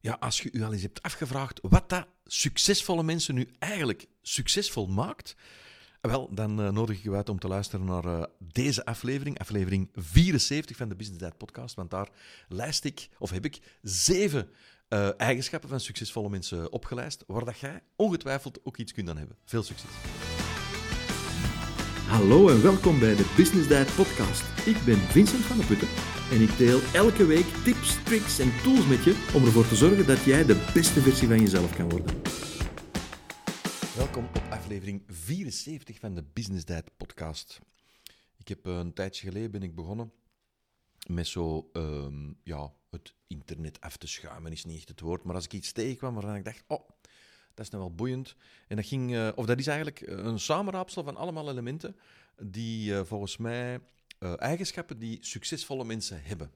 Ja, als je u al eens hebt afgevraagd wat dat succesvolle mensen nu eigenlijk succesvol maakt, wel, dan uh, nodig ik u uit om te luisteren naar uh, deze aflevering, aflevering 74 van de Business Diet podcast, want daar lijst ik, of heb ik, zeven uh, eigenschappen van succesvolle mensen opgelijst, waar dat jij ongetwijfeld ook iets kunt aan hebben. Veel succes! Hallo en welkom bij de Business Diet podcast. Ik ben Vincent van der Putten en ik deel elke week tips, tricks en tools met je om ervoor te zorgen dat jij de beste versie van jezelf kan worden. Welkom op aflevering 74 van de Business Diet podcast. Ik heb een tijdje geleden ben ik begonnen met zo, um, ja, het internet af te schuimen is niet echt het woord, maar als ik iets tegenkwam waarvan ik dacht, oh, dat is nou wel boeiend. En dat ging, uh, of dat is eigenlijk een samenraapsel van allemaal elementen die uh, volgens mij eigenschappen die succesvolle mensen hebben.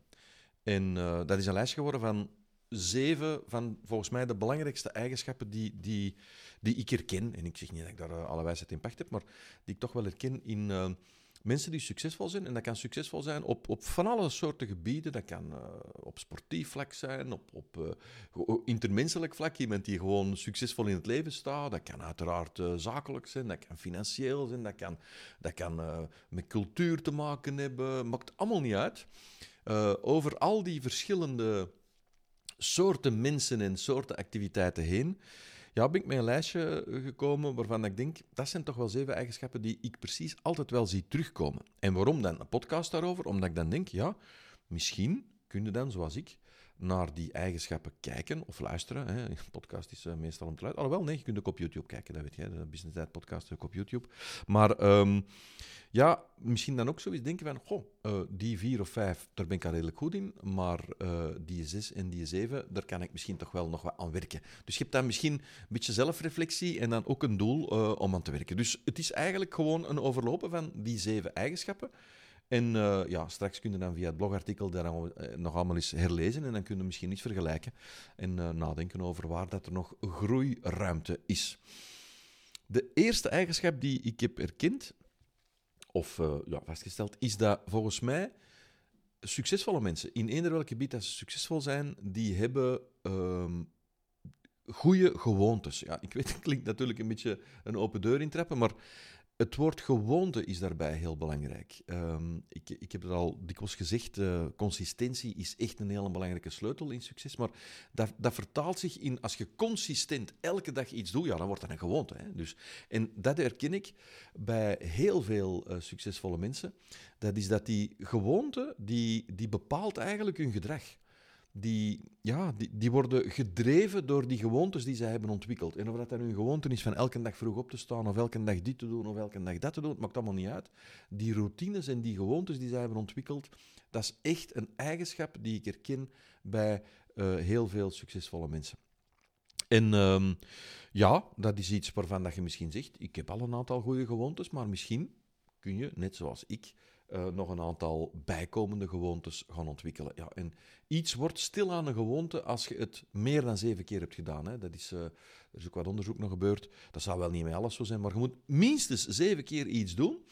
En dat is een lijst geworden van zeven van volgens mij de belangrijkste eigenschappen die, die, die ik herken. En ik zeg niet dat ik daar alle wijsheid in pacht heb, maar die ik toch wel herken in mensen die succesvol zijn. En dat kan succesvol zijn op, op van alle soorten gebieden. Dat kan uh, op sportief vlak zijn, op, op uh, intermenselijk vlak. Iemand die gewoon succesvol in het leven staat. Dat kan uiteraard uh, zakelijk zijn, dat kan financieel zijn, dat kan, dat kan met cultuur te maken hebben. Maakt allemaal niet uit. over al die verschillende soorten mensen en soorten activiteiten heen ja, ben ik met een lijstje gekomen waarvan ik denk, dat zijn toch wel zeven eigenschappen die ik precies altijd wel zie terugkomen. En waarom dan een podcast daarover? Omdat ik dan denk, ja, misschien kun je dan, zoals ik, naar die eigenschappen kijken of luisteren. Hè. Een podcast is uh, meestal om te luisteren. Alhoewel, nee, je kunt ook op YouTube kijken, dat weet je. De Business Diet podcast ook op YouTube. Maar um, ja, misschien dan ook zoiets denken van, goh, uh, die vier of vijf, daar ben ik al redelijk goed in, maar uh, die zes en die zeven, daar kan ik misschien toch wel nog wat aan werken. Dus je hebt dan misschien een beetje zelfreflectie en dan ook een doel om aan te werken. Dus het is eigenlijk gewoon een overlopen van die zeven eigenschappen. En uh, ja, straks kun je dan via het blogartikel daar eh, nog allemaal eens herlezen en dan kun je misschien iets vergelijken en uh, nadenken over waar dat er nog groeiruimte is. De eerste eigenschap die ik heb erkend, of ja, vastgesteld, is dat volgens mij succesvolle mensen, in eender welk gebied dat ze succesvol zijn, die hebben um, goede gewoontes. Ja, ik weet, het klinkt natuurlijk een beetje een open deur intrappen, maar het woord gewoonte is daarbij heel belangrijk. Um, ik, ik heb het al dikwijls gezegd, uh, consistentie is echt een hele belangrijke sleutel in succes. Maar dat, dat vertaalt zich in, als je consistent elke dag iets doet, ja, dan wordt dat een gewoonte. Hè? Dus, en dat herken ik bij heel veel uh, succesvolle mensen. Dat is dat die gewoonte, die, die bepaalt eigenlijk hun gedrag die, ja, die, die worden gedreven door die gewoontes die zij hebben ontwikkeld. En of dat dan hun gewoonte is van elke dag vroeg op te staan, of elke dag dit te doen, of elke dag dat te doen, het maakt allemaal niet uit. Die routines en die gewoontes die zij hebben ontwikkeld, dat is echt een eigenschap die ik herken bij uh, heel veel succesvolle mensen. En um, ja, dat is iets waarvan dat je misschien zegt, ik heb al een aantal goede gewoontes, maar misschien kun je, net zoals ik, uh, nog een aantal bijkomende gewoontes gaan ontwikkelen. Ja, en iets wordt stil aan een gewoonte als je het meer dan zeven keer hebt gedaan. Hè. Dat is, uh, er is ook wat onderzoek nog gebeurd. Dat zou wel niet met alles zo zijn, maar je moet minstens zeven keer iets doen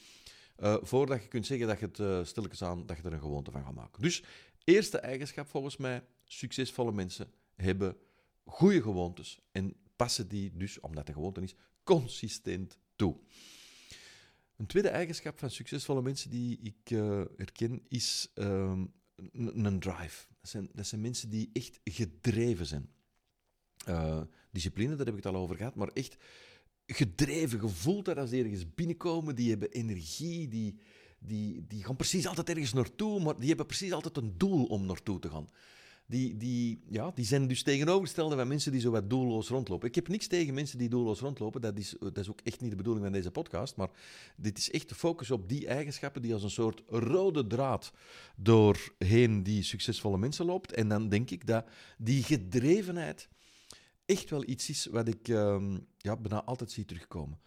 uh, voordat je kunt zeggen dat je het stilletjes aan dat je er een gewoonte van gaat maken. Dus eerste eigenschap volgens mij, succesvolle mensen hebben goede gewoontes en passen die dus, omdat het gewoonte is, consistent toe. Een tweede eigenschap van succesvolle mensen die ik uh, herken is um, een drive. Dat zijn, dat zijn mensen die echt gedreven zijn. Uh, discipline, daar heb ik het al over gehad, maar echt gedreven, gevoeld dat als die ergens binnenkomen, die hebben energie, die, die, die gaan precies altijd ergens naartoe, maar die hebben precies altijd een doel om naartoe te gaan die, die, ja, die zijn dus tegenovergestelde van mensen die zo wat doelloos rondlopen. Ik heb niks tegen mensen die doelloos rondlopen. Dat is, dat is ook echt niet de bedoeling van deze podcast. Maar dit is echt de focus op die eigenschappen die als een soort rode draad doorheen die succesvolle mensen loopt. En dan denk ik dat die gedrevenheid echt wel iets is wat ik um, ja, bijna altijd zie terugkomen.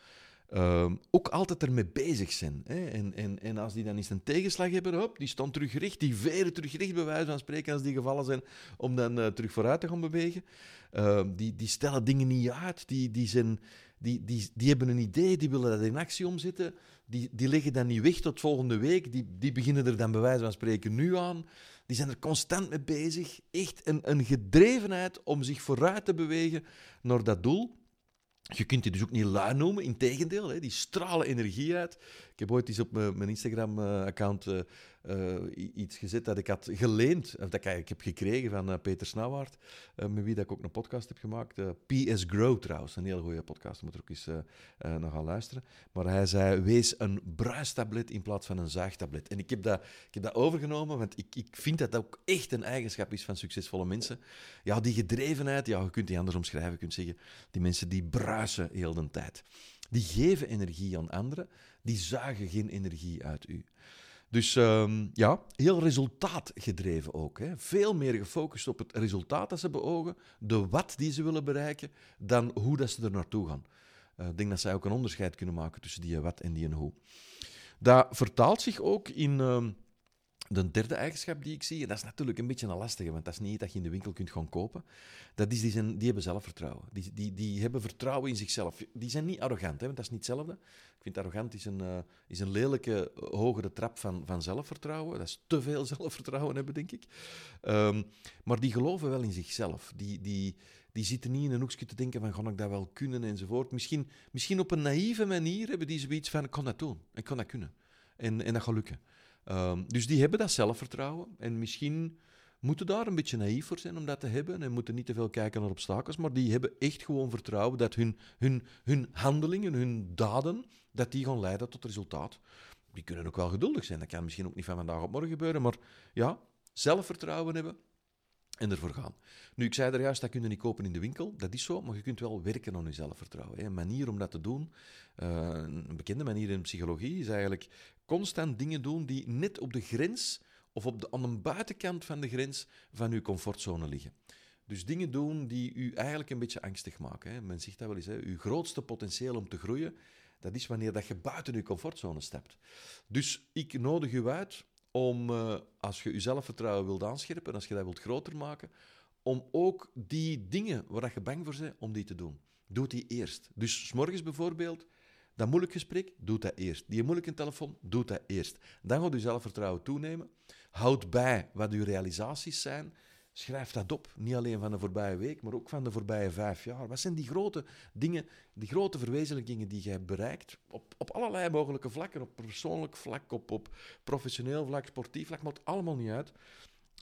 Um, ook altijd ermee bezig zijn. Hè? En, en, en als die dan eens een tegenslag hebben, hop, die staan terug recht, die veren terug recht, bij wijze van spreken, als die gevallen zijn, om dan uh, terug vooruit te gaan bewegen. Uh, die, die stellen dingen niet uit, die, die, zijn, die, die, die hebben een idee, die willen dat in actie omzetten, die, die leggen dat niet weg tot volgende week, die, die beginnen er dan bij wijze van spreken nu aan. die zijn er constant mee bezig. Echt een, een gedrevenheid om zich vooruit te bewegen naar dat doel. Je kunt die dus ook niet lui noemen, integendeel. Hè, die stralen energie uit. Ik heb ooit eens op mijn, Instagram-account uh, iets gezet dat ik had geleend, of dat ik eigenlijk heb gekregen van uh, Peter Snauwaard, met wie dat ik ook een podcast heb gemaakt. PS Grow trouwens, een hele goede podcast, moet er ook eens naar gaan luisteren. Maar hij zei, wees een bruistablet in plaats van een zuigtablet. En ik heb dat, ik heb dat overgenomen, want ik, ik vind dat dat ook echt een eigenschap is van succesvolle mensen. Ja, die gedrevenheid, ja, je kunt die anders omschrijven, je kunt zeggen, die mensen die bruisen heel de tijd. Die geven energie aan anderen, die zuigen geen energie uit u. Dus um, ja, heel resultaatgedreven ook. Hè. Veel meer gefocust op het resultaat dat ze beogen, de wat die ze willen bereiken, dan hoe dat ze er naartoe gaan. Uh, ik denk dat zij ook een onderscheid kunnen maken tussen die wat en die hoe. Dat vertaalt zich ook in um, de derde eigenschap die ik zie, en dat is natuurlijk een beetje een lastige, want dat is niet dat je in de winkel kunt gaan kopen. Dat is, die, zijn, die hebben zelfvertrouwen. Die, die, die hebben vertrouwen in zichzelf. Die zijn niet arrogant, hè, want dat is niet hetzelfde. Ik vind arrogant is een, uh, is een lelijke, hogere trap van, van zelfvertrouwen. Dat is te veel zelfvertrouwen hebben, denk ik. Um, maar die geloven wel in zichzelf. Die, die, die zitten niet in een hoekje te denken van, kan ik dat wel kunnen, enzovoort. Misschien, misschien op een naïeve manier hebben die zoiets van, ik kan dat doen, ik kan dat kunnen. En, en dat gaat lukken. Um, dus die hebben dat zelfvertrouwen. En misschien moeten daar een beetje naïef voor zijn om dat te hebben. En moeten niet te veel kijken naar obstakels. Maar die hebben echt gewoon vertrouwen dat hun, hun, hun handelingen, hun daden, dat die gaan leiden tot resultaat. Die kunnen ook wel geduldig zijn. Dat kan misschien ook niet van vandaag op morgen gebeuren. Maar ja, zelfvertrouwen hebben en ervoor gaan. Nu, ik zei er juist, dat kun je niet kopen in de winkel. Dat is zo, maar je kunt wel werken aan je zelfvertrouwen. Een manier om dat te doen, uh, een bekende manier in psychologie, is eigenlijk constant dingen doen die net op de grens of op de, aan de buitenkant van de grens van uw comfortzone liggen. Dus dingen doen die u eigenlijk een beetje angstig maken. Men zegt dat wel eens, hè. uw grootste potentieel om te groeien, dat is wanneer dat je buiten uw comfortzone stapt. Dus ik nodig u uit om, uh, als je je zelfvertrouwen wilt aanscherpen, als je dat wilt groter maken, om ook die dingen waar je bang voor bent, om die te doen. Doe die eerst. Dus s morgens bijvoorbeeld, dat moeilijk gesprek, doe dat eerst. Die moeilijke telefoon, doe dat eerst. Dan gaat je zelfvertrouwen toenemen. Houd bij wat uw realisaties zijn. Schrijf dat op, niet alleen van de voorbije week, maar ook van de voorbije vijf jaar. Wat zijn die grote dingen, die grote verwezenlijkingen die je hebt bereikt? Op, op allerlei mogelijke vlakken, op persoonlijk vlak, op, op professioneel vlak, sportief vlak, maakt allemaal niet uit.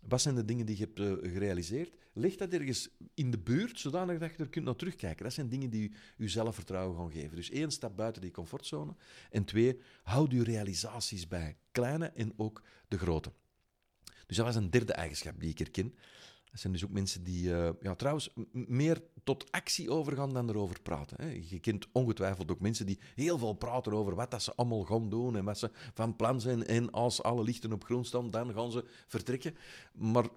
Wat zijn de dingen die je hebt uh, gerealiseerd? Leg dat ergens in de buurt, zodanig dat je er kunt naar terugkijken. Dat zijn dingen die je zelfvertrouwen gaan geven. Dus één, stap buiten die comfortzone. En twee, houd je realisaties bij. Kleine en ook de grote. Dus dat was een derde eigenschap die ik herken. Dat zijn dus ook mensen die uh, ja, trouwens meer tot actie overgaan dan erover praten. Hè. Je kent ongetwijfeld ook mensen die heel veel praten over wat dat ze allemaal gaan doen en wat ze van plan zijn. En als alle lichten op groen staan, dan gaan ze vertrekken. Maar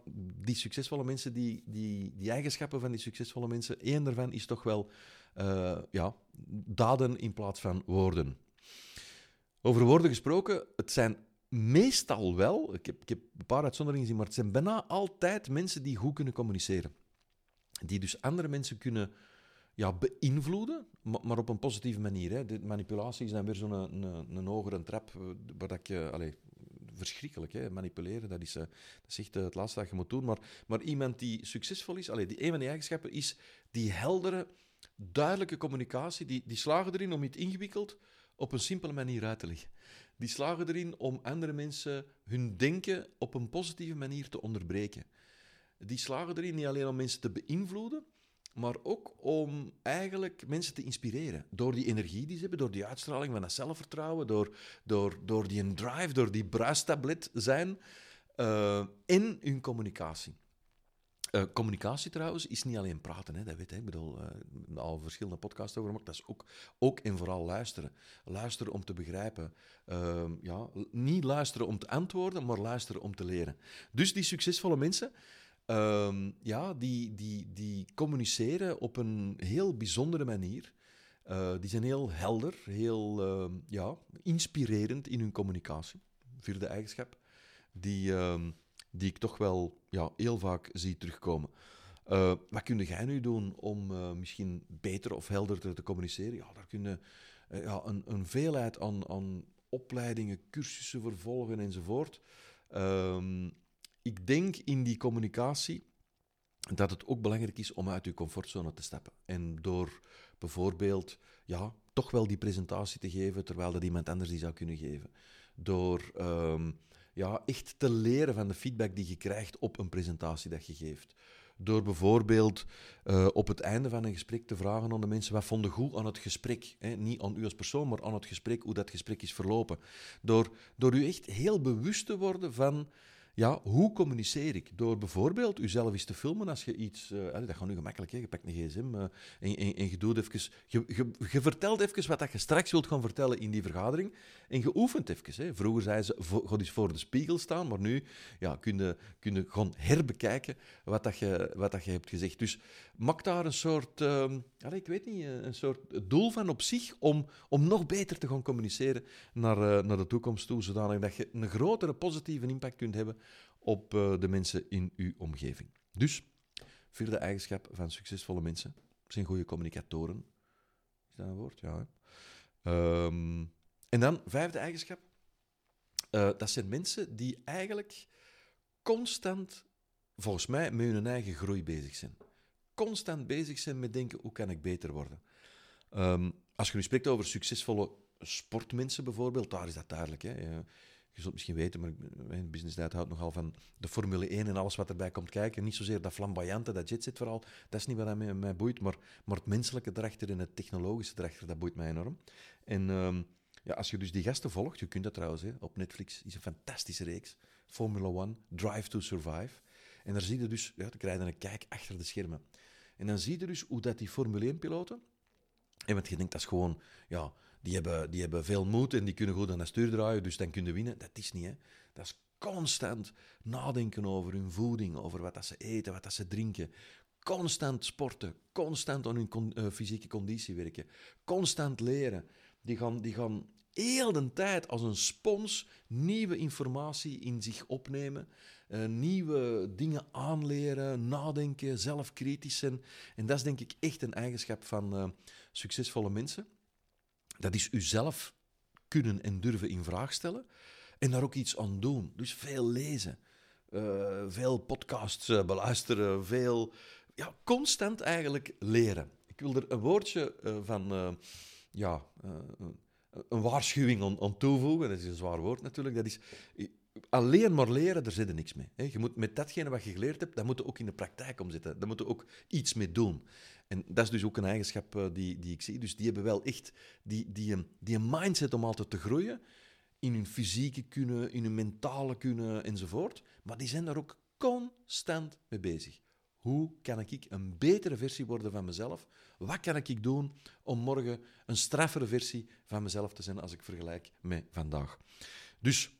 die succesvolle mensen, die, die, eigenschappen van die succesvolle mensen, één daarvan is toch wel uh, ja, daden in plaats van woorden. Over woorden gesproken, het zijn meestal wel, ik heb, ik heb een paar uitzonderingen gezien, maar het zijn bijna altijd mensen die goed kunnen communiceren. Die dus andere mensen kunnen ja, beïnvloeden, maar, op een positieve manier. Hè. Manipulatie is dan weer zo'n een, een, hogere trap, eh, waar dat je... Allez, verschrikkelijk, hè. manipuleren, dat is, uh, dat is echt uh, het laatste dat je moet doen. Maar, maar iemand die succesvol is, allee, die, een van die eigenschappen is die heldere, duidelijke communicatie, die, die slagen erin om iets ingewikkeld op een simpele manier uit te leggen die slagen erin om andere mensen hun denken op een positieve manier te onderbreken. Die slagen erin niet alleen om mensen te beïnvloeden, maar ook om eigenlijk mensen te inspireren. Door die energie die ze hebben, door die uitstraling van dat zelfvertrouwen, door, door, door die drive, door die bruistablet zijn uh, in hun communicatie. Uh, communicatie trouwens is niet alleen praten, hè, dat weet ik. Ik bedoel, uh, al verschillende podcasts over gemaakt. Dat is ook, ook en vooral luisteren. Luisteren om te begrijpen. Uh, ja, niet luisteren om te antwoorden, maar luisteren om te leren. Dus die succesvolle mensen, ehm, ja, die, die, die communiceren op een heel bijzondere manier. Uh, die zijn heel helder, heel ehm, ja, inspirerend in hun communicatie. Vierde eigenschap. Die ehm, die ik toch wel ja, heel vaak zie terugkomen. Uh, wat kun jij nu doen om uh, misschien beter of helderder te communiceren? Ja, daar kunnen uh, ja, een, een veelheid aan, aan opleidingen, cursussen vervolgen enzovoort. Um, ik denk in die communicatie dat het ook belangrijk is om uit je comfortzone te stappen. En door bijvoorbeeld ja, toch wel die presentatie te geven, terwijl dat iemand anders die zou kunnen geven. Door ehm, ja, echt te leren van de feedback die je krijgt op een presentatie dat je geeft. Door bijvoorbeeld uh, op het einde van een gesprek te vragen aan de mensen wat vonden goed aan het gesprek. Hè? Niet aan u als persoon, maar aan het gesprek, hoe dat gesprek is verlopen. Door, door u echt heel bewust te worden van ja, hoe communiceer ik? Door bijvoorbeeld uzelf eens te filmen als je iets... Uh, dat gaat nu gemakkelijk, hè? je pakt een gsm uh, en, en, en, je doet even... Je, je, je, vertelt even wat dat je straks wilt gaan vertellen in die vergadering en je oefent even. Hè? Vroeger zei ze, ga eens voor de spiegel staan, maar nu ja, kun, je, gewoon herbekijken wat, dat je, wat dat je hebt gezegd. Dus maak daar een soort... Uh, ik weet niet, een soort doel van op zich om, om nog beter te gaan communiceren naar, naar de toekomst toe, zodanig dat je een grotere positieve impact kunt hebben op uh, de mensen in uw omgeving. Dus, vierde eigenschap van succesvolle mensen zijn goede communicatoren. Is dat een woord? Ja. Um, en dan, vijfde eigenschap. Uh, dat zijn mensen die eigenlijk constant, volgens mij, met hun eigen groei bezig zijn. Constant bezig zijn met denken, hoe kan ik beter worden? Um, als je nu spreekt over succesvolle sportmensen bijvoorbeeld, daar is dat duidelijk. Hè? Je zult misschien weten, maar mijn business diet houdt nogal van de Formule 1 en alles wat erbij komt kijken. Niet zozeer dat flamboyante, dat jetset vooral, dat is niet wat mij, mij boeit, maar, maar het menselijke erachter en het technologische erachter, dat boeit mij enorm. En um, ja, als je dus die gasten volgt, je kunt dat trouwens, hè, op Netflix is een fantastische reeks, Formula 1, Drive to Survive. En daar zie je dus, ja, dan krijg je een kijk achter de schermen. En dan zie je dus hoe dat die Formule 1-piloten, en want je denkt, dat is gewoon, ja, die hebben, die hebben veel moed en die kunnen goed aan de stuur draaien, dus dan kunnen winnen. Dat is niet, hè. Dat is constant nadenken over hun voeding, over wat dat ze eten, wat dat ze drinken. Constant sporten, constant aan hun uh, fysieke conditie werken, constant leren. Die gaan, die gaan heel de tijd als een spons nieuwe informatie in zich opnemen, uh, nieuwe dingen aanleren, nadenken, zelfkritisch zijn. En dat is denk ik echt een eigenschap van uh, succesvolle mensen dat is uzelf kunnen en durven in vraag stellen en daar ook iets aan doen. Dus veel lezen, uh, veel podcasts uh, beluisteren, veel, ja, constant eigenlijk leren. Ik wil er een woordje uh, van, ja, een waarschuwing aan, aan, toevoegen. Dat is een zwaar woord natuurlijk. Dat is alleen maar leren, daar zit er niks mee. Je moet met datgene wat je geleerd hebt, dat moet je ook in de praktijk omzetten. Daar moet je ook iets mee doen. En dat is dus ook een eigenschap eh, die, die ik zie. Dus die hebben wel echt die, die, die een mindset om altijd te groeien. In hun fysieke kunnen, in hun mentale kunnen enzovoort. Maar die zijn daar ook constant mee bezig. Hoe kan ik een betere versie worden van mezelf? Wat kan ik doen om morgen een straffere versie van mezelf te zijn als ik vergelijk met vandaag? Dus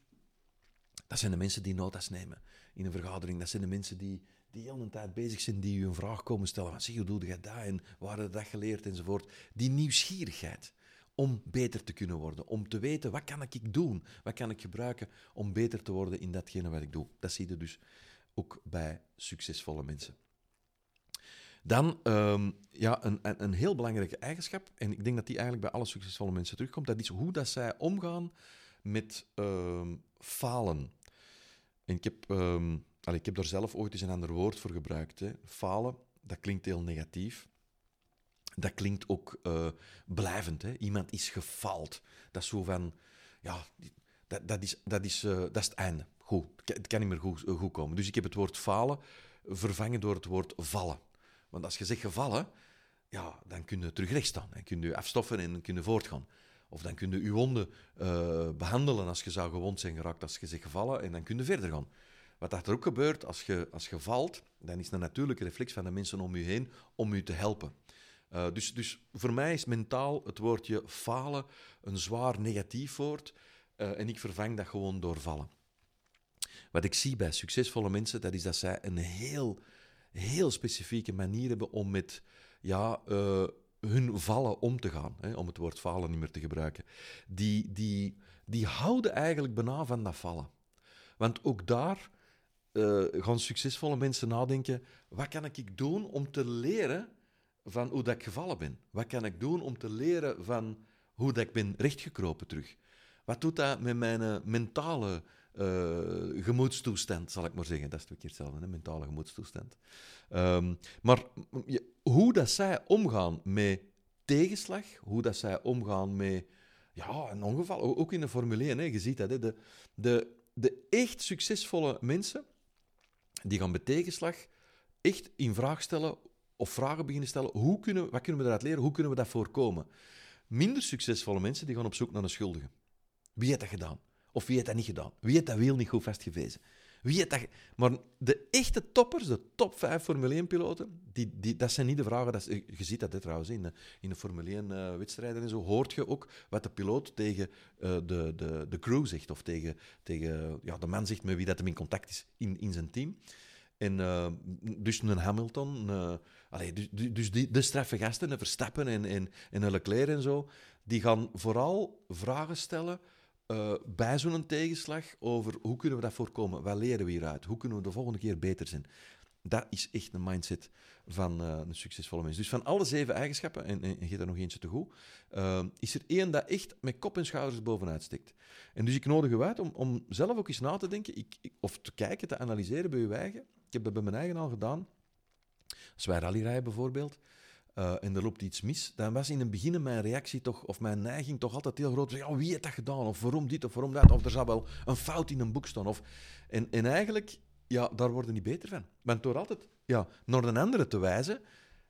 dat zijn de mensen die notas nemen in een vergadering. Dat zijn de mensen die, die heel de tijd bezig zijn, die u een vraag komen stellen. Van, zie, hoe doe je dat en waar heb je dat geleerd enzovoort. Die nieuwsgierigheid om beter te kunnen worden. Om te weten, wat kan ik doen? Wat kan ik gebruiken om beter te worden in datgene wat ik doe? Dat zie je dus ook bij succesvolle mensen. Dan um, ja, een, een, een, heel belangrijke eigenschap, en ik denk dat die eigenlijk bij alle succesvolle mensen terugkomt, dat is hoe dat zij omgaan met um, falen. En ik heb, um, ik heb daar zelf ooit eens een ander woord voor gebruikt. Hè. Falen, dat klinkt heel negatief. Dat klinkt ook uh, blijvend. Hè. Iemand is gefaald. Dat is zo van, ja, dat, dat, is, dat, is, uh, dat is het einde. Goed, het kan niet meer goed, goed komen. Dus ik heb het woord falen vervangen door het woord vallen. Want als je zegt gevallen, ja, dan kun je terug recht staan. Dan kun je afstoffen en kun je voortgaan. Of dan kun je je wonden behandelen als je zou gewond zijn geraakt, als je zegt gevallen, en dan kun je verder gaan. Wat er ook gebeurt als je, als je valt, dan is een natuurlijke reflex van de mensen om je heen om je te helpen. Uh, dus, dus voor mij is mentaal het woordje falen een zwaar negatief woord. Uh, en ik vervang dat gewoon door vallen. Wat ik zie bij succesvolle mensen, dat is dat zij een heel, heel specifieke manier hebben om met ja, uh, hun vallen om te gaan, hè, om het woord falen niet meer te gebruiken. Die, die, die houden eigenlijk bijna van dat vallen. Want ook daar uh, gaan succesvolle mensen nadenken: wat kan ik doen om te leren van hoe dat ik gevallen ben? Wat kan ik doen om te leren van hoe dat ik ben rechtgekropen terug? Wat doet dat met mijn uh, mentale uh, gemoedstoestand, zal ik maar zeggen. Dat is twee keer hetzelfde, hè? mentale gemoedstoestand. Um, maar hoe dat zij omgaan met tegenslag, hoe dat zij omgaan met ja, een ongeval, ook in de Formule 1, hè? je ziet dat. Hè? De, de, de echt succesvolle mensen, die gaan bij tegenslag echt in vraag stellen of vragen beginnen stellen. Hoe kunnen, wat kunnen we eruit leren? Hoe kunnen we dat voorkomen? Minder succesvolle mensen die gaan op zoek naar een schuldige. Wie heeft dat gedaan? Of wie heeft dat niet gedaan? Wie heeft dat wiel niet goed vastgewezen? Wie heeft dat... Maar de echte toppers, de top 5 Formule 1-piloten, die, die, dat zijn niet de vragen... Dat is, je ziet dat dit trouwens in de, in de Formule 1-wedstrijden uh, en zo. Hoort je ook wat de piloot tegen uh, de, de, de crew zegt. Of tegen, tegen ja, de man zegt met wie dat hem in contact is in, in zijn team. En uh, dus een Hamilton, uh, allee, dus, dus die, de straffe gasten, de Verstappen en, en, en een Leclerc en zo, die gaan vooral vragen stellen uh, bij zo'n tegenslag over hoe kunnen we dat voorkomen, wat leren we hieruit, hoe kunnen we de volgende keer beter zijn. Dat is echt een mindset van een succesvolle mens. Dus van alle zeven eigenschappen, en, en, geef er nog eentje te goed, is er één dat echt met kop en schouders bovenuit stikt. En dus ik nodig u uit om, om zelf ook eens na te denken, ik, ik, of te kijken, te analyseren bij uw eigen heb dat bij mijn eigen al gedaan. Als wij rallyrijden bijvoorbeeld, uh, en er loopt iets mis, dan was in het begin mijn reactie toch, of mijn neiging toch altijd heel groot. Ja, wie heeft dat gedaan? Of waarom dit, of waarom dat? Of er zou wel een fout in een boek staan. Of, en, en eigenlijk, ja, daar worden niet beter van. Want door altijd ja, naar een andere te wijzen,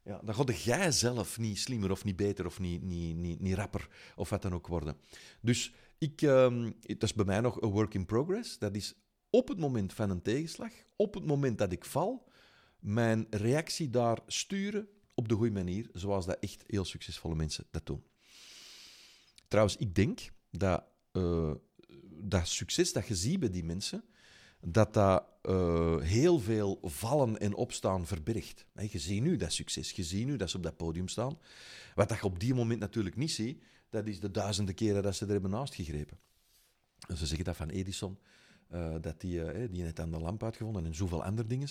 ja, dan gaat jij zelf niet slimmer of niet beter of niet, niet, niet, rapper of wat dan ook worden. Dus ik, um, dat is bij mij nog een work in progress. Dat is op het moment van een tegenslag, op het moment dat ik val, mijn reactie daar sturen op de goede manier, zoals dat echt heel succesvolle mensen dat doen. Trouwens, ik denk dat uh, dat succes dat je ziet bij die mensen, dat dat uh, heel veel vallen en opstaan verbergt. Je ziet nu dat succes, je ziet nu dat ze op dat podium staan. Wat dat je op die moment natuurlijk niet ziet, dat is de duizenden keren dat ze er hebben naast gegrepen. Ze zeggen dat van Edison. Uh, dat die, die net aan de lamp uitgevonden en zoveel andere dingen.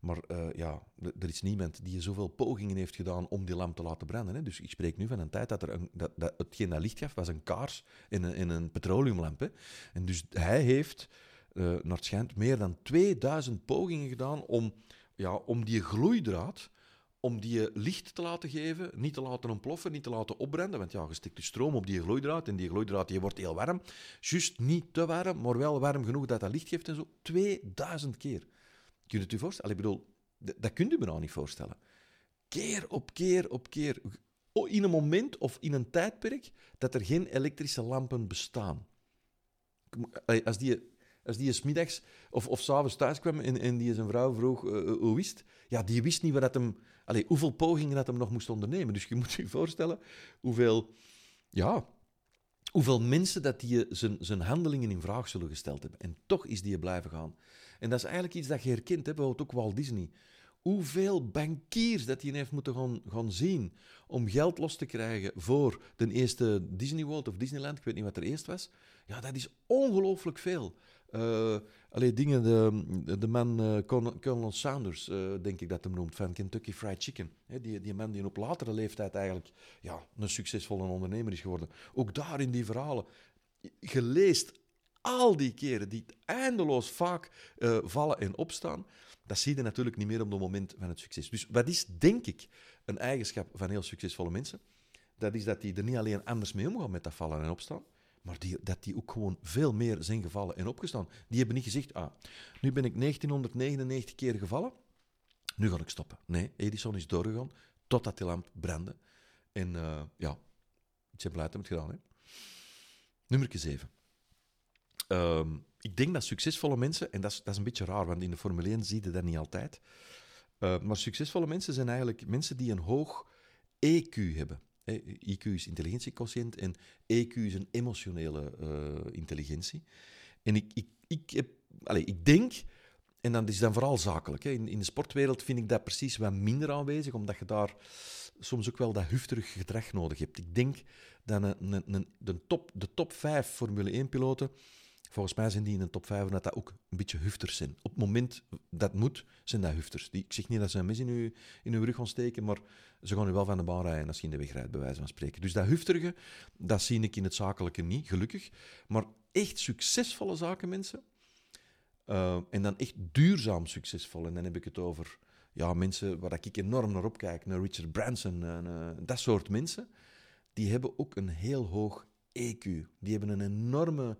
Maar uh, ja, er is niemand die zoveel pogingen heeft gedaan om die lamp te laten branden. Hè. Dus ik spreek nu van een tijd dat, er een, dat, dat hetgeen dat licht gaf, was een kaars in een, in een petroleumlamp. En dus hij heeft, naar het schijnt, meer dan 2000 pogingen gedaan om, ja, om die gloeidraad om die licht te laten geven, niet te laten ontploffen, niet te laten opbranden. Want ja, je stikt de stroom op die gloeidraad en die gloeidraad die wordt heel warm. Juist niet te warm, maar wel warm genoeg dat dat licht geeft en zo. 2000 keer. Kun je het u voorstellen? bedoel, dat kunt u me nou niet voorstellen. Keer op keer op keer. In een moment of in een tijdperk dat er geen elektrische lampen bestaan. Als die als die smiddags of, of s'avonds thuis kwam en, en die zijn vrouw vroeg uh, wist, ja, die wist niet wat hem, allez, hoeveel pogingen dat hem nog moest ondernemen. Dus je moet je voorstellen hoeveel, ja, hoeveel mensen dat die zijn, zijn handelingen in vraag zullen gesteld hebben. En toch is die blijven gaan. En dat is eigenlijk iets dat je herkent, hè, bijvoorbeeld ook Walt Disney. Hoeveel bankiers dat hij heeft moeten gaan, gaan zien om geld los te krijgen voor de eerste Disney World of Disneyland, ik weet niet wat er eerst was. Ja, dat is ongelooflijk veel. Uh, allee, dingen, de, de man uh, Colonel Sanders, uh, denk ik dat hem noemt, van Kentucky Fried Chicken. die, die man die op latere leeftijd eigenlijk ja, een succesvolle ondernemer is geworden. Ook daar in die verhalen. Je leest al die keren die eindeloos vaak vallen en opstaan. Dat zie je natuurlijk niet meer op het moment van het succes. Dus wat is, denk ik, een eigenschap van heel succesvolle mensen? Dat is dat die er niet alleen anders mee omgaan met dat vallen en opstaan, maar die, dat die ook gewoon veel meer zijn gevallen en opgestaan. Die hebben niet gezegd, ah, nu ben ik 1999 keer gevallen, nu ga ik stoppen. Nee, Edison is doorgegaan totdat die lamp brandde. En uh, ja, ik ben blij dat het gedaan. Hè? Nummer 7. Ehm, ik denk dat succesvolle mensen, en dat is, dat is een beetje raar, want in de Formule 1 zie je dat niet altijd. Uh, maar succesvolle mensen zijn eigenlijk mensen die een hoog EQ hebben. IQ is intelligentiequotient en EQ is een emotionele uh, intelligentie. En ik, ik, ik, heb, allez, ik denk, en dan is dan vooral zakelijk. Hè. In, in de sportwereld vind ik dat precies wat minder aanwezig, omdat je daar soms ook wel dat hufterig gedrag nodig hebt. Ik denk dat een, een, een, de, top, de top 5 Formule 1-piloten Volgens mij zijn die in de top 5 dat dat ook een beetje hufters zijn. Op het moment dat moet, zijn dat hufters. Die, ik zeg niet dat ze een mes in uw, in uw rug gaan steken, maar ze gaan u wel van de baan rijden als je in de weg rijdt, bij wijze van spreken. Dus dat hufterige, dat zie ik in het zakelijke niet, gelukkig. Maar echt succesvolle zakenmensen, Uh, en dan echt duurzaam succesvol. En dan heb ik het over ja, mensen waar ik enorm naar opkijk, naar Richard Branson, en, uh, dat soort mensen. Die hebben ook een heel hoog EQ. Die hebben een enorme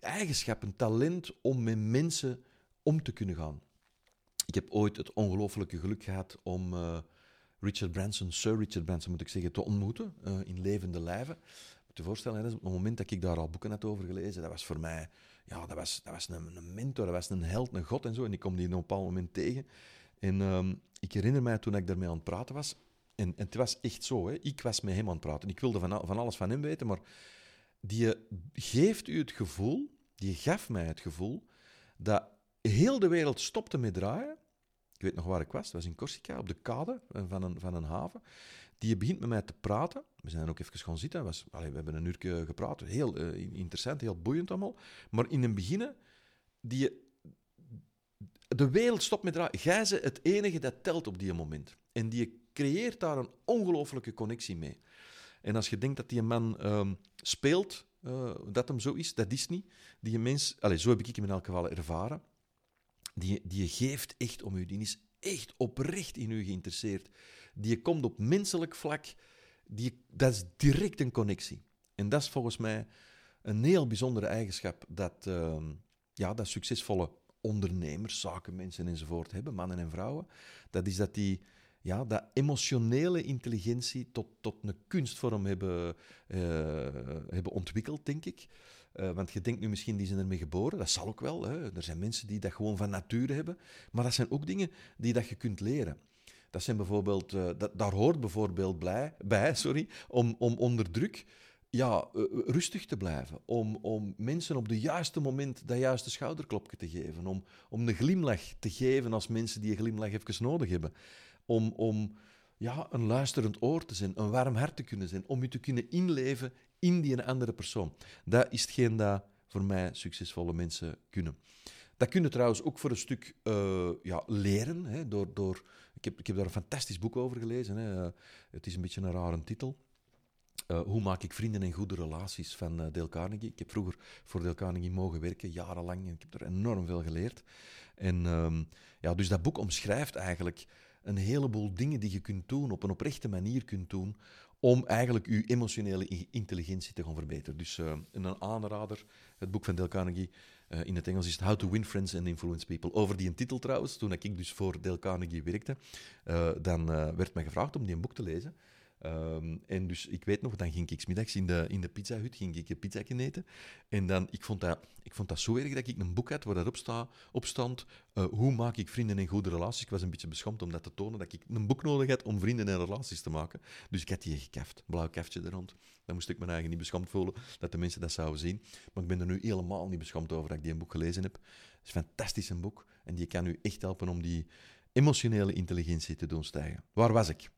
eigenschap, een talent om met mensen om te kunnen gaan. Ik heb ooit het ongelofelijke geluk gehad om uh, Richard Branson, Sir Richard Branson moet ik zeggen, te ontmoeten uh, in levende lijven. Moet je voorstellen, op het moment dat ik daar al boeken had over gelezen, dat was voor mij ja, dat was, dat was een, mentor, dat was een held, een god en zo. En ik kom die op een bepaald moment tegen. En um, ik herinner mij toen ik daarmee aan het praten was, en, en het was echt zo, hè, ik was met hem aan het praten. Ik wilde van, van alles van hem weten, maar die geeft u het gevoel, die gaf mij het gevoel, dat heel de wereld stopte met draaien. Ik weet nog waar ik was, dat was in Corsica, op de kade van een, van een haven. Die begint met mij te praten. We zijn ook even gaan zitten. Was, allez, we hebben een uur gepraat. Heel uh, interessant, heel boeiend allemaal. Maar in het begin, die, de wereld stopt met draaien. Jij ze het enige dat telt op die moment. En die creëert daar een ongelofelijke connectie mee. En als je denkt dat die man um, speelt, uh, dat hem zo is, dat is niet. Die mens, allez, zo heb ik hem in elk geval ervaren. Die, die geeft echt om u. Die is echt oprecht in u geïnteresseerd. Die komt op menselijk vlak. Die, dat is direct een connectie. En dat is volgens mij een heel bijzondere eigenschap dat, uh, ja, dat succesvolle ondernemers, zakenmensen enzovoort hebben, mannen en vrouwen. Dat is dat die ja, dat emotionele intelligentie tot, tot een kunstvorm hebben, uh, hebben ontwikkeld, denk ik. Uh, want je denkt nu misschien, die zijn ermee geboren. Dat zal ook wel. Hè. Er zijn mensen die dat gewoon van nature hebben. Maar dat zijn ook dingen die dat je kunt leren. Dat zijn bijvoorbeeld, uh, dat, daar hoort bijvoorbeeld blij, bij sorry, om, om onder druk ja, rustig te blijven. Om, om mensen op het juiste moment dat juiste schouderklopje te geven. Om, om een glimlach te geven als mensen die een glimlach even nodig hebben. Om, om ja, een luisterend oor te zijn, een warm hart te kunnen zijn. Om je te kunnen inleven in die andere persoon. Dat is hetgeen dat voor mij succesvolle mensen kunnen. Dat kunnen trouwens ook voor een stuk uh, ja, leren. Hè, door, door, ik, heb, ik heb daar een fantastisch boek over gelezen. Hè. Uh, het is een beetje een rare titel. Uh, hoe maak ik vrienden en goede relaties van Dale Carnegie? Ik heb vroeger voor Dale Carnegie mogen werken, jarenlang. En ik heb er enorm veel geleerd. En um, ja, dus dat boek omschrijft eigenlijk een heleboel dingen die je kunt doen, op een oprechte manier kunt doen, om eigenlijk je emotionele intelligentie te gaan verbeteren. Dus uh, een aanrader, het boek van Dale Carnegie, uh, in het Engels is het How to Win Friends and Influence People. Over die titel trouwens, toen ik dus voor Dale Carnegie werkte, uh, dan werd mij gevraagd om die een boek te lezen. Um, en dus ik weet nog, dan ging ik middags in de, in de pizzahut ging ik een pizza eten. En dan, ik vond, dat, ik vond dat zo erg dat ik een boek had waar dat op, sta, op stond. Uh, hoe maak ik vrienden en goede relaties? Ik was een beetje beschomd om dat te tonen, dat ik een boek nodig had om vrienden en relaties te maken. Dus ik had die gekaft, blauw kaftje er rond. Dan moest ik me eigen niet beschomd voelen dat de mensen dat zouden zien. Maar ik ben er nu helemaal niet beschomd over dat ik die een boek gelezen heb. Het is een fantastisch boek en die kan u echt helpen om die emotionele intelligentie te doen stijgen. Waar was ik?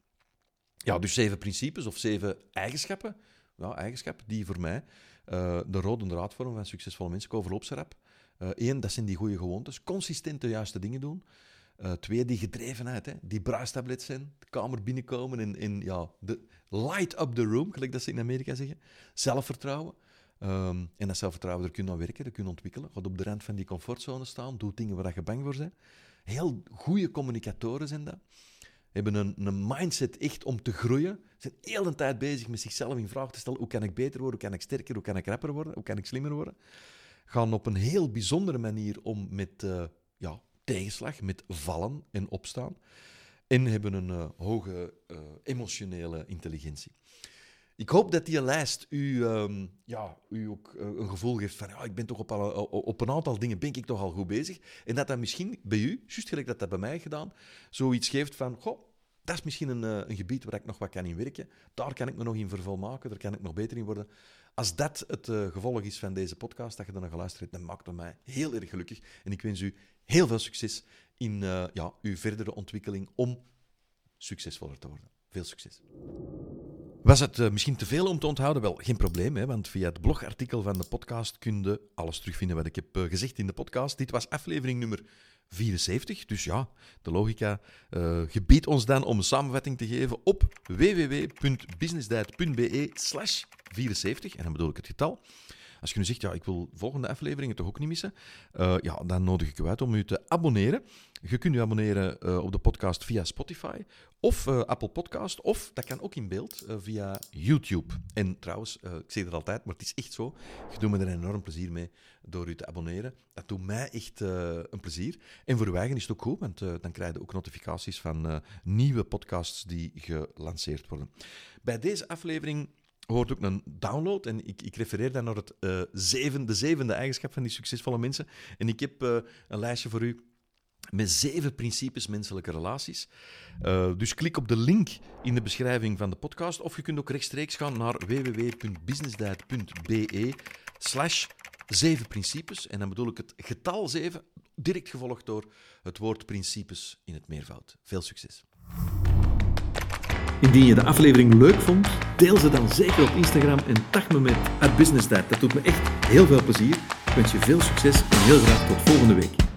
Ja, dus zeven principes of zeven eigenschappen, ja, eigenschappen die voor mij uh, de rode draad vormen van succesvolle mensen. Ik overloop. Eén, uh, dat zijn die goede gewoontes. Consistent de juiste dingen doen. Uh, twee, die gedrevenheid, hè, die bruistablet zijn, de kamer binnenkomen en, en ja, de light up the room, gelijk dat ze in Amerika zeggen. Zelfvertrouwen. Um, en dat zelfvertrouwen, kun je aan werken, kun je ontwikkelen. Gaat op de rand van die comfortzone staan, doe dingen waar je bang voor bent. Heel goede communicatoren zijn dat hebben een, een mindset echt om te groeien. Ze zijn heel de tijd bezig met zichzelf in vraag te stellen. Hoe kan ik beter worden? Hoe kan ik sterker? Hoe kan ik rapper worden? Hoe kan ik slimmer worden? Gaan op een heel bijzondere manier om met uh, ja, tegenslag, met vallen en opstaan. En hebben een uh, hoge uh, emotionele intelligentie. Ik hoop dat die lijst u, um, ja, u ook een gevoel geeft van ja, ik ben toch op, al, op een aantal dingen ben ik toch al goed bezig. En dat dat misschien bij u, juist gelijk dat dat bij mij gedaan, zoiets geeft van goh, dat is misschien een, een gebied waar ik nog wat kan in werken. Daar kan ik me nog in vervolmaken, daar kan ik nog beter in worden. Als dat het gevolg is van deze podcast, dat je er naar geluisterd hebt, dan maakt het mij heel erg gelukkig. En ik wens u heel veel succes in ja, uw verdere ontwikkeling om succesvoller te worden. Veel succes. Was het uh, misschien te veel om te onthouden? Wel, geen probleem, hè, want via het blogartikel van de podcast kun je alles terugvinden wat ik heb uh, gezegd in de podcast. Dit was aflevering nummer 74, dus ja, de logica uh, gebiedt ons dan om een samenvatting te geven op www.businessdiet.be slash 74, en dan bedoel ik het getal. Als je nu zegt, ja, ik wil volgende afleveringen toch ook niet missen, ja, dan nodig ik u uit om u te abonneren. Je kunt u abonneren op de podcast via Spotify of uh, Apple Podcast, of dat kan ook in beeld via YouTube. En trouwens, ik zeg het altijd, maar het is echt zo, je doet me er enorm plezier mee door u te abonneren. Dat doet mij echt een plezier. En voor uw is het ook goed, want dan krijg je ook notificaties van nieuwe podcasts die gelanceerd worden. Bij deze aflevering hoort ook een download. En ik, ik refereer dan naar het, uh, zeven, de zevende eigenschap van die succesvolle mensen. En ik heb een lijstje voor u met zeven principes menselijke relaties. Uh, dus klik op de link in de beschrijving van de podcast. Of je kunt ook rechtstreeks gaan naar www.businessdiet.be slash principes. En dan bedoel ik het getal zeven, direct gevolgd door het woord principes in het meervoud. Veel succes! Indien je de aflevering leuk vond, deel ze dan zeker op Instagram en tag me met business Dat doet me echt heel veel plezier. Ik wens je veel succes en heel graag tot volgende week.